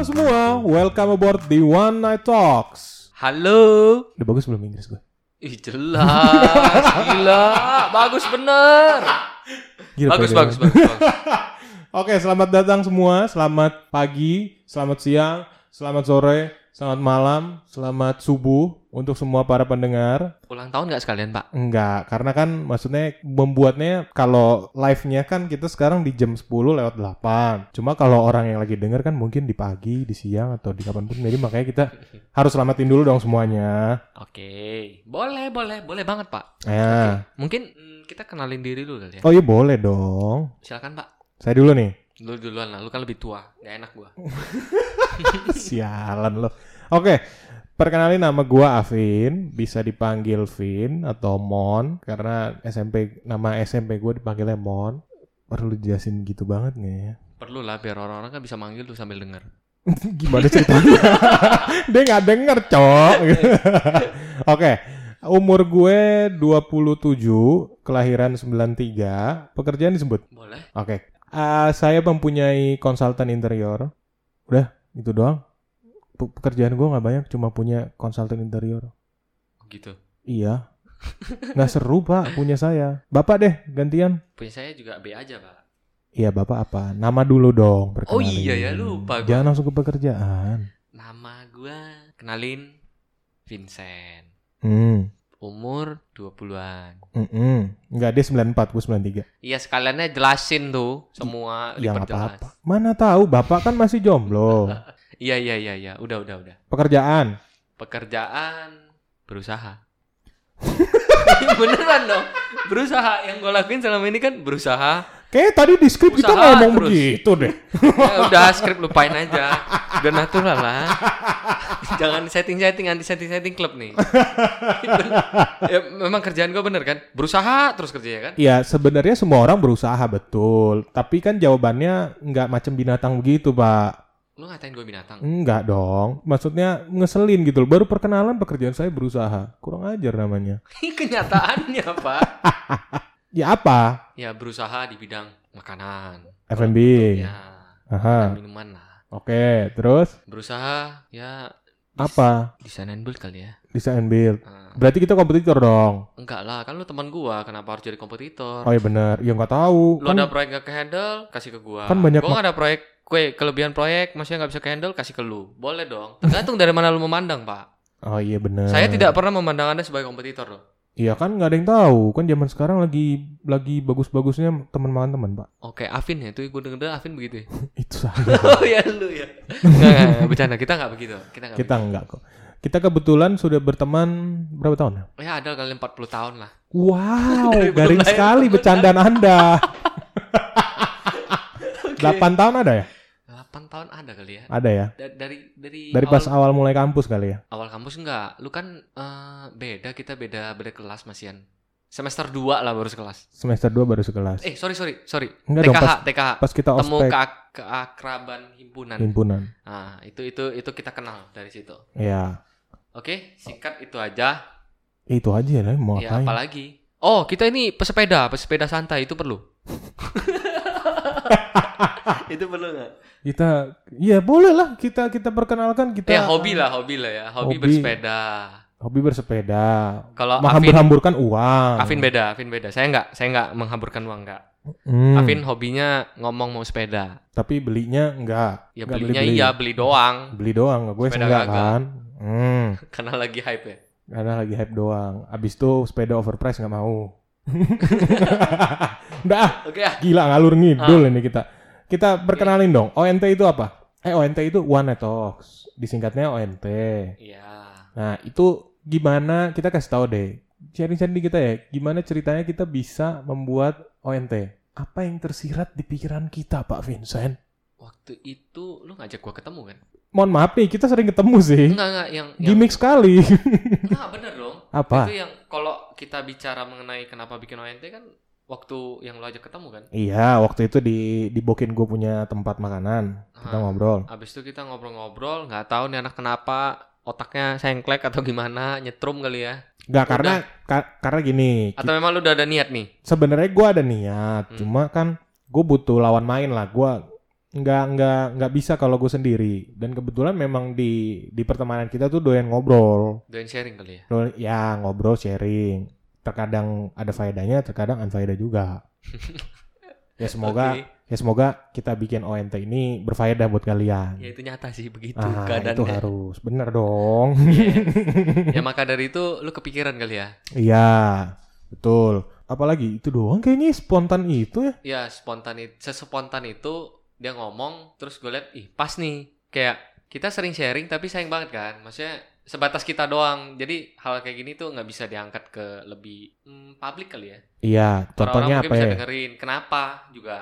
Halo semua, welcome aboard the One Night Talks. Halo. Udah bagus belum Inggris gue? Ih jelas, gila, bagus bener. Gila, Bagus, bagus, banget. bagus, bagus. Oke, selamat datang semua. Selamat pagi, selamat siang, selamat sore, selamat malam, selamat subuh untuk semua para pendengar. Ulang tahun nggak sekalian pak? Enggak, karena kan maksudnya membuatnya kalau live-nya kan kita sekarang di jam 10 lewat 8. Cuma kalau orang yang lagi denger kan mungkin di pagi, di siang atau di kapan pun. Jadi makanya kita harus selamatin dulu dong semuanya. Oke, boleh, boleh, boleh banget pak. Ya. Mungkin mm, kita kenalin diri dulu kali ya. Oh iya boleh dong. Silakan pak. Saya dulu nih. Lu duluan lah, lu kan lebih tua, gak enak gua. Sialan lo. Oke, perkenalin nama gua Avin, bisa dipanggil Vin atau Mon karena SMP nama SMP gua dipanggilnya Mon. Perlu dijelasin gitu banget nggak ya? Perlu lah biar orang-orang kan bisa manggil lu sambil denger. Gimana ceritanya? Dia nggak denger, cok. Oke, umur gue 27, kelahiran 93, pekerjaan disebut. Boleh? Oke, Ah, saya mempunyai konsultan interior. Udah, itu doang. Pe- Pekerjaan gue nggak banyak, cuma punya konsultan interior. Oh, gitu. Iya, nggak seru pak punya saya. Bapak deh gantian. Punya saya juga B aja pak. Iya bapak apa? Nama dulu dong. Oh perkenalin. iya ya, lupa gua. Jangan langsung ke pekerjaan. Nama gua kenalin Vincent. Hmm. Umur 20-an. Mm Enggak dia 94, gue 93. Iya sekaliannya jelasin tuh semua Ya nggak diperjelas. apa-apa. Mana tahu bapak kan masih jomblo. Iya iya iya iya, udah udah udah. Pekerjaan. Pekerjaan berusaha. Beneran dong. Berusaha yang gue lakuin selama ini kan berusaha. Kayaknya tadi di skrip kita ngomong terus. begitu deh. Ya udah skrip lupain aja. Udah natural lah. Jangan setting-setting anti setting-setting klub nih. ya, memang kerjaan gue bener kan? Berusaha terus kerjanya kan? Ya sebenarnya semua orang berusaha betul, tapi kan jawabannya nggak macam binatang begitu, Pak. Lu ngatain gue binatang. Enggak dong, maksudnya ngeselin gitu loh. Baru perkenalan pekerjaan saya berusaha, kurang ajar namanya. Kenyataannya pak. Ya apa? Ya berusaha di bidang makanan. F&B. Ya. Aha. Minuman lah. Oke, terus Berusaha ya apa? desain and build kali ya. Design and build. Nah, Berarti kita kompetitor dong. enggak lah, kan lu teman gua, kenapa harus jadi kompetitor? Oh iya benar. Ya nggak tahu. Lu Kan ada proyek gak ke handle, kasih ke gua. Kan banyak Gua nggak ada proyek, kue kelebihan proyek, maksudnya nggak bisa handle, kasih ke lu. Boleh dong. Tergantung dari mana lu memandang, Pak. Oh iya benar. Saya tidak pernah memandang Anda sebagai kompetitor loh. Iya kan nggak ada yang tahu. Kan zaman sekarang lagi lagi bagus-bagusnya teman makan teman, Pak. Oke, Afin ya, itu gue denger Afin begitu ya. Itu saya. oh ya lu ya. Enggak, bercanda. Kita enggak begitu. Kita enggak. Kita enggak kok. Kita kebetulan sudah berteman berapa tahun ya? Ya ada kali 40 tahun lah. Wow, garing sekali bercandaan Anda. 8 tahun ada ya? 8 tahun ada kali ya. Ada ya. Da- Dari dari Dari awal, pas awal mulai kampus kali ya. awal kampus enggak. Lu kan eh, beda, kita beda beda kelas Masian. Semester 2 lah baru sekelas. Semester 2 baru sekelas. Eh, sorry sorry, sorry. Enggak dong TKH, pas TKH. pas kita Temu ospek keak- keakraban himpunan. himpunan. Nah, itu itu itu kita kenal dari situ. Ya. Oke, singkat itu aja. Itu aja ya, mau Ya, apalagi? Oh, kita ini pesepeda, pesepeda santai itu perlu. itu perlu nggak? Kita ya boleh lah kita kita perkenalkan kita Ya hobi lah, hobi lah ya, hobi, Hobi. bersepeda. hobi bersepeda. Kalau Menghambur-hamburkan uang. Afin beda, Afin beda. Saya nggak, saya nggak menghamburkan uang nggak. Hmm, Afin hobinya ngomong mau sepeda. tapi belinya enggak. Ya Nggak belinya beli-beli. iya, beli doang. Beli doang, gue Sepeda enggak kan. Hmm. Karena lagi hype ya. Karena lagi hype doang. Abis itu sepeda overprice nggak mau. Udah ah, Oke ya. gila ngalur Ah. ngidul ini kita. Kita perkenalin dong. ONT itu apa? Eh ONT itu One Night Talks. Disingkatnya ONT. Iya. Nah itu gimana? Kita kasih tahu deh. Sharing-sharing di kita ya. Gimana ceritanya kita bisa membuat ONT? Apa yang tersirat di pikiran kita Pak Vincent? Waktu itu lu ngajak gua ketemu kan? Mohon maaf nih, kita sering ketemu sih. Enggak enggak yang yang sekali. enggak bener dong. apa? Itu yang kalau kita bicara mengenai kenapa bikin ONT kan waktu yang lo ajak ketemu kan. Iya, waktu itu di di Bokin gue punya tempat makanan. Kita ngobrol. Habis itu kita ngobrol-ngobrol, nggak tahu nih anak kenapa otaknya sengklek atau gimana, nyetrum kali ya. Nggak karena ka- karena gini. Atau memang lu udah ada niat nih? Sebenarnya gue ada niat, Hmm. cuma kan gue butuh lawan main lah. Gue nggak nggak nggak bisa kalau gue sendiri dan kebetulan memang di di pertemanan kita tuh doyan ngobrol Doain sharing kali ya. Doyan- ya ngobrol sharing terkadang ada faedahnya terkadang unfaedah juga. Ya semoga Oke. ya semoga kita bikin ONT ini berfaedah buat kalian. Ya itu nyata sih begitu ah keadaannya. itu harus. Bener dong. Ya maka dari itu lu kepikiran kali ya. iya betul. Apalagi itu doang kayaknya spontan itu ya. Ya spontan itu, sespontan itu dia ngomong terus gue liat ih pas nih. Kayak kita sering sharing tapi sayang banget kan? Maksudnya sebatas kita doang. Jadi hal kayak gini tuh nggak bisa diangkat ke lebih hmm, publik kali ya. Iya contohnya mungkin apa bisa ya? dengerin. Kenapa juga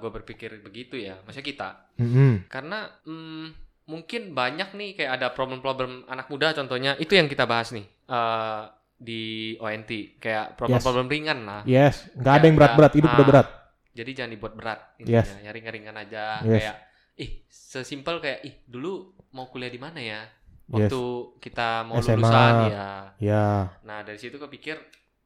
gue berpikir begitu ya? Maksudnya kita. Mm-mm. karena hmm, mungkin banyak nih kayak ada problem-problem anak muda contohnya. Itu yang kita bahas nih eh, di ONT kayak problem-problem ringan lah. Yes. Nggak ada yang berat-berat. Hidup ah. udah berat. Jadi jangan dibuat berat Yes. ya ringan-ringan aja. Yes. kayak ih sesimpel kayak ih dulu mau kuliah di mana ya Yes. waktu kita mau SMA. lulusan ya ya nah dari situ kepikir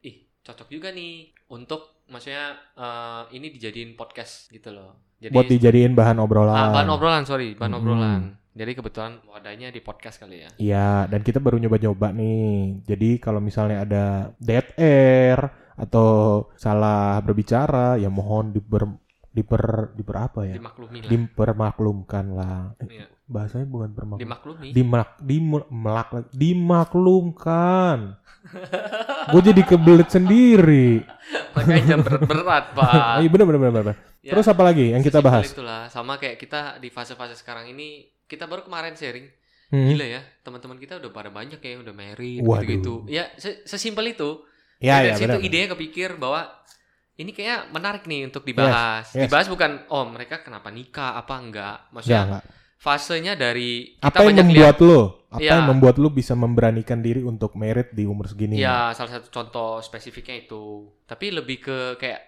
ih cocok juga nih untuk maksudnya eh, ini dijadiin podcast gitu loh jadi buat dijadiin bahan obrolan ah, bahan obrolan sorry bahan Mm-mm. obrolan jadi kebetulan wadahnya di podcast kali ya Iya, dan kita baru nyoba-nyoba nih. Jadi kalau misalnya ada dead air atau salah berbicara, ya mohon diper diper diper apa ya? dimaklumi lah Dipermaklumkan lah. Iya. Bahasanya bukan permaklum. dimaklumi Dimak dimelak dimaklumkan. Gue jadi kebelet sendiri. makanya jangan berat-berat pak Iya bener bener bener. bener. Ya, Terus apa lagi yang kita bahas? itulah sama kayak kita di fase-fase sekarang ini kita baru kemarin sharing Hmm. Gila ya, teman-teman kita udah pada banyak ya udah married Waduh. gitu-gitu. Ya, se- sesimpel itu. Ya dari ya situ benar. idenya kepikir bahwa ini kayaknya menarik nih untuk dibahas. yes. Dibahas bukan oh mereka kenapa nikah apa enggak. Ya, Maksudnya enggak. fasenya dari kita Apa yang membuat lo? Apa Iya. yang membuat lo bisa memberanikan diri untuk merit di umur segini? lihat ya salah satu contoh spesifiknya itu. Tapi lebih ke kayak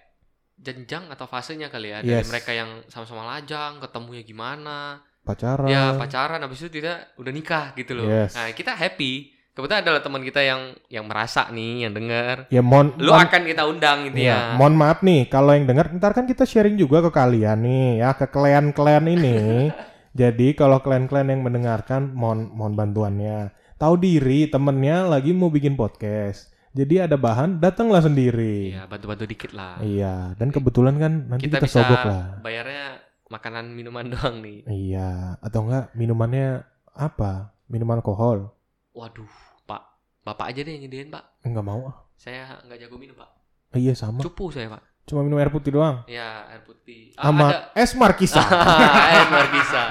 jenjang atau fasenya kali ya dari Yes. mereka yang sama-sama lajang, ketemunya gimana. Pacaran. Ya pacaran habis itu tidak udah nikah gitu loh. Yes. Nah, kita happy. Kebetulan adalah teman kita yang yang merasa nih, yang dengar. Ya mohon, Lu mohon, akan kita undang ya, intinya. mohon maaf nih kalau yang dengar ntar kan kita sharing juga ke kalian nih ya ke kalian-kalian ini. Jadi kalau kalian-kalian yang mendengarkan mohon mohon bantuannya. Tahu diri temennya lagi mau bikin podcast. Jadi ada bahan datanglah sendiri. Iya, bantu-bantu dikit lah. Iya, dan kebetulan kan nanti Kita kita, bisa sogok lah. bayarnya makanan minuman doang nih. Iya, atau enggak minumannya apa? Minuman alkohol. Waduh, Pak. Bapak aja deh yang nyediain, Pak. Enggak mau ah. Saya nggak jago minum, Pak. Eh, iya sama. Cupu saya, Pak. Cuma minum air putih doang. Ya, air putih. Ah, Sama ada. es markisa. air markisa.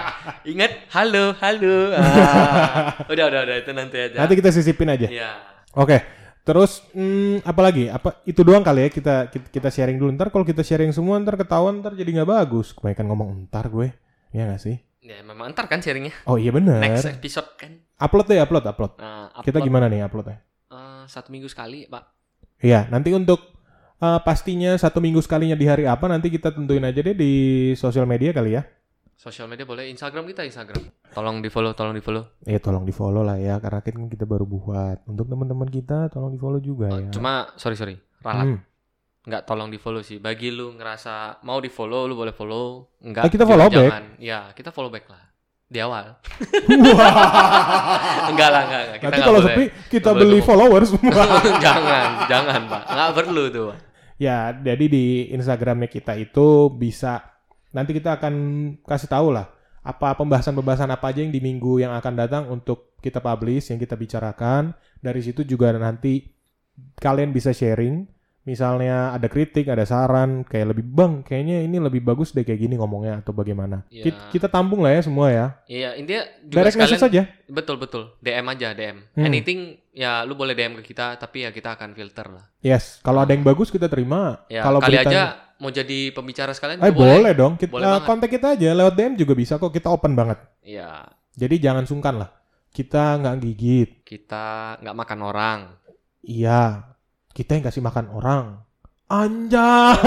Ingat, halo, halo. Ah. Udah, udah, udah. Itu nanti aja. Nanti kita sisipin aja. Iya. Oke. Terus hmm, apa lagi? Apa itu doang kali ya kita kita, sharing dulu. Ntar kalau kita sharing semua ntar ketahuan ntar jadi nggak bagus. Kebanyakan ngomong ntar gue. Iya gak sih? Ya, memang ntar kan sharingnya. Oh iya bener. Next episode kan. Upload deh, upload, upload. Nah, Kita upload, gimana nih uploadnya? eh, satu minggu sekali, Pak. Iya, nanti untuk eh, pastinya satu minggu sekalinya di hari apa nanti kita tentuin aja deh di sosial media kali ya. Sosial media boleh Instagram kita Instagram. Tolong di follow, tolong di follow. Eh tolong di follow lah ya karena kan kita baru buat. Untuk teman-teman kita tolong di follow juga ya. Cuma sorry sorry, ralat. Hmm. Nggak tolong di follow sih. Bagi lu ngerasa mau di follow, lu boleh follow. Enggak. Ah, kita follow back. jangan. Ya kita follow back lah. Di awal. Enggak lah, enggak. enggak. Kita Nanti kalau boleh. sepi kita boleh beli followers semua. jangan, jangan pak. Nggak perlu tuh. Ya, jadi di Instagramnya kita itu bisa nanti kita akan kasih tahu lah apa pembahasan-pembahasan apa aja yang di minggu yang akan datang untuk kita publish yang kita bicarakan. Dari situ juga nanti kalian bisa sharing. Misalnya ada kritik, ada saran, kayak lebih bang, kayaknya ini lebih bagus deh kayak gini ngomongnya atau bagaimana. Ya. Kita, kita tampung lah ya semua ya. Iya, intinya juga Direct sekalian. message aja. Betul betul. DM aja DM. Hmm. Anything ya lu boleh DM ke kita, tapi ya kita akan filter lah. Yes, kalau ada yang bagus kita terima. Ya kalau kali beritanya- aja mau jadi pembicara sekalian Eh juga boleh, dong. Kita Boleh eh, banget. kontak kita aja lewat DM juga bisa kok. Kita open banget. Iya, Jadi jangan sungkan lah. Kita nggak gigit. kita nggak makan orang. Iya. Kita yang kasih makan orang. Anjay.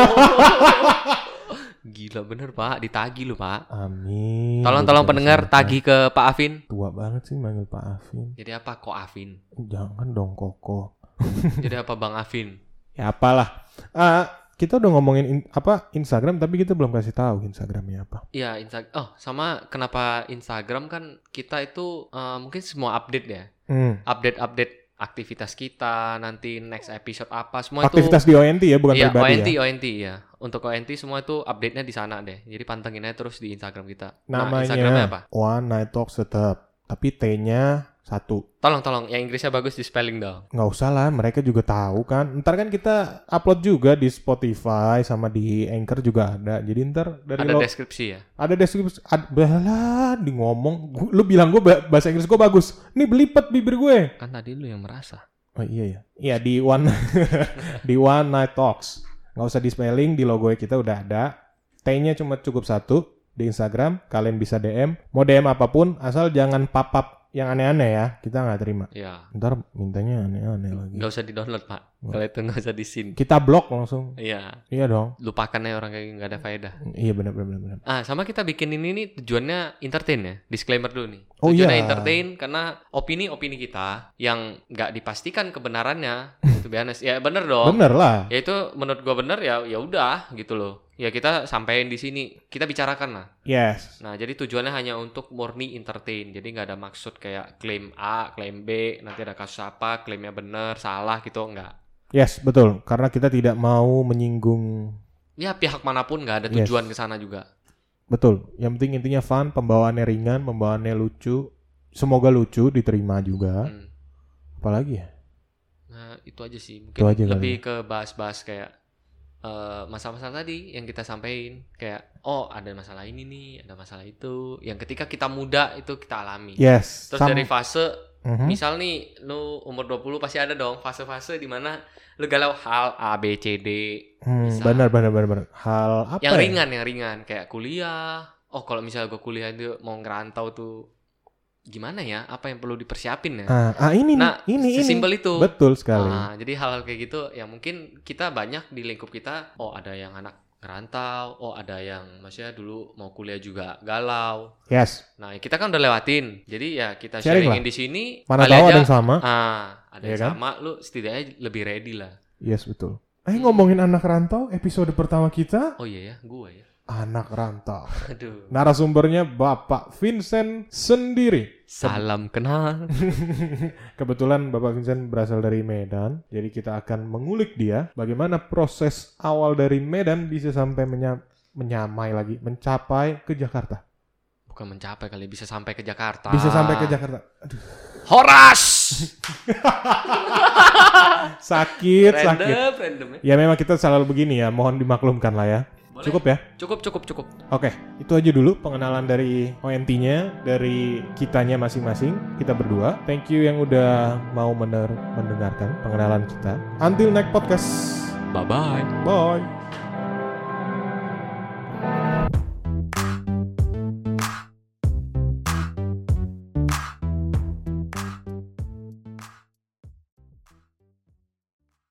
Gila bener pak, ditagi lu pak. Amin. Tolong-tolong Jadi pendengar tagi ke Pak Afin. Tua banget sih manggil Pak Afin. Jadi apa kok Afin? Jangan dong Koko. Jadi apa Bang Afin? Ya apalah. Eh, kita udah ngomongin in- apa Instagram tapi kita belum kasih tahu Instagramnya apa. Iya, Insta Oh, sama kenapa Instagram kan kita itu eh, mungkin semua update ya. Hmm. Update-update aktivitas kita, nanti next episode apa, semua Aktivitas itu di ONT ya, bukan Iya, pribadi ONT, ya. ONT ya. Untuk ONT semua itu update-nya di sana deh. Jadi pantengin aja terus di Instagram kita. Nah, Namanya Instagramnya apa? One Night Talks tetap, tapi T-nya satu. Tolong, tolong. Yang Inggrisnya bagus di spelling dong. Nggak usah lah, mereka juga tahu kan. Ntar kan kita upload juga di Spotify sama di Anchor juga ada. Jadi ntar dari Ada lo deskripsi ya. ada deskripsi, ada, balah, di ngomong. Lu bilang gue bahasa Inggris gue bagus. Nih belipet bibir gue. Kan tadi lu yang merasa. Oh iya ya. Iya di One di One Night Talks. Nggak usah di spelling, di logo kita udah ada. T-nya cuma cukup satu di Instagram. Kalian bisa DM. Mau DM apa pun, asal jangan pap-up yang aneh-aneh ya. Kita nggak terima. Ya. Ntar mintanya aneh-aneh lagi. Nggak usah di-download, Pak. Kalau itu nggak usah di-sin. Kita blok langsung. Iya. Iya dong. Lupakan ya orang kayak nggak ada faedah. Iya benar benar benar. Ah, sama kita bikin ini nih tujuannya entertain ya. Disclaimer dulu nih. Oh, tujuannya iya. entertain karena opini-opini kita yang nggak dipastikan kebenarannya. itu. Ya bener dong. Bener lah. Ya itu menurut gua bener ya ya udah gitu loh. Ya kita sampein di sini, kita bicarakan lah. Yes. Nah, jadi tujuannya hanya untuk murni entertain. Jadi nggak ada maksud kayak klaim A, klaim B, nanti ada kasus apa, klaimnya bener, salah gitu enggak. Yes, betul. Karena kita tidak mau menyinggung Ya pihak mana pun nggak ada Yes. tujuan ke sana juga. Betul. Yang penting intinya fun, pembawaannya ringan, pembawaannya lucu. Semoga lucu, diterima juga. Hmm. Apalagi ya? Nah, itu aja sih. Mungkin Itu aja kali ya. lebih ke bahas-bahas kayak eh, masalah-masalah tadi yang kita sampaikan kayak oh ada masalah ini nih, ada masalah itu. Yang ketika kita muda itu kita alami. Yes. Terus dari fase Mhm. misal nih lu umur 20 pasti ada dong fase-fase di mana lu galau hal A B C D Hmm, benar, benar, benar, benar. Hal apa yang ya? ringan yang ringan kayak kuliah. Oh, kalau misalnya gue kuliah itu mau ngerantau tuh gimana ya? Apa yang perlu dipersiapin ya? Ah, ah, ini, Nah, nih, ini, ini. sesimpel itu. Betul sekali. Nah, jadi hal-hal kayak gitu yang mungkin kita banyak di lingkup kita, oh ada yang anak ngerantau, oh ada yang maksudnya dulu mau kuliah juga galau. Yes. Nah, kita kan udah lewatin. Jadi ya kita Sharing sharingin di sini. Mana tahu aja, ada yang sama. Ah, ada Iya yang kan? sama, lu setidaknya lebih ready lah. Yes, betul. Eh, ngomongin anak rantau, episode pertama kita, Oh iya ya, gua ya. Anak rantau. Aduh. Narasumbernya Bapak Vincent sendiri. Salam kenal. Kebetulan Bapak Vincent berasal dari Medan, jadi kita akan mengulik dia bagaimana proses awal dari Medan bisa sampai menya- menyamai lagi, mencapai ke Jakarta. Bukan mencapai kali bisa sampai ke Jakarta. Bisa sampai ke Jakarta. Aduh, Horas. sakit, sakit. random, random ya. Ya memang kita selalu begini ya, mohon dimaklumkan lah ya. Boleh. Cukup ya? Cukup, cukup, cukup. Oke, itu aja dulu pengenalan dari ONT-nya, dari kitanya masing-masing, kita berdua. Thank you yang udah mau mener- mendengarkan pengenalan kita. Until next podcast. Bye bye. Bye.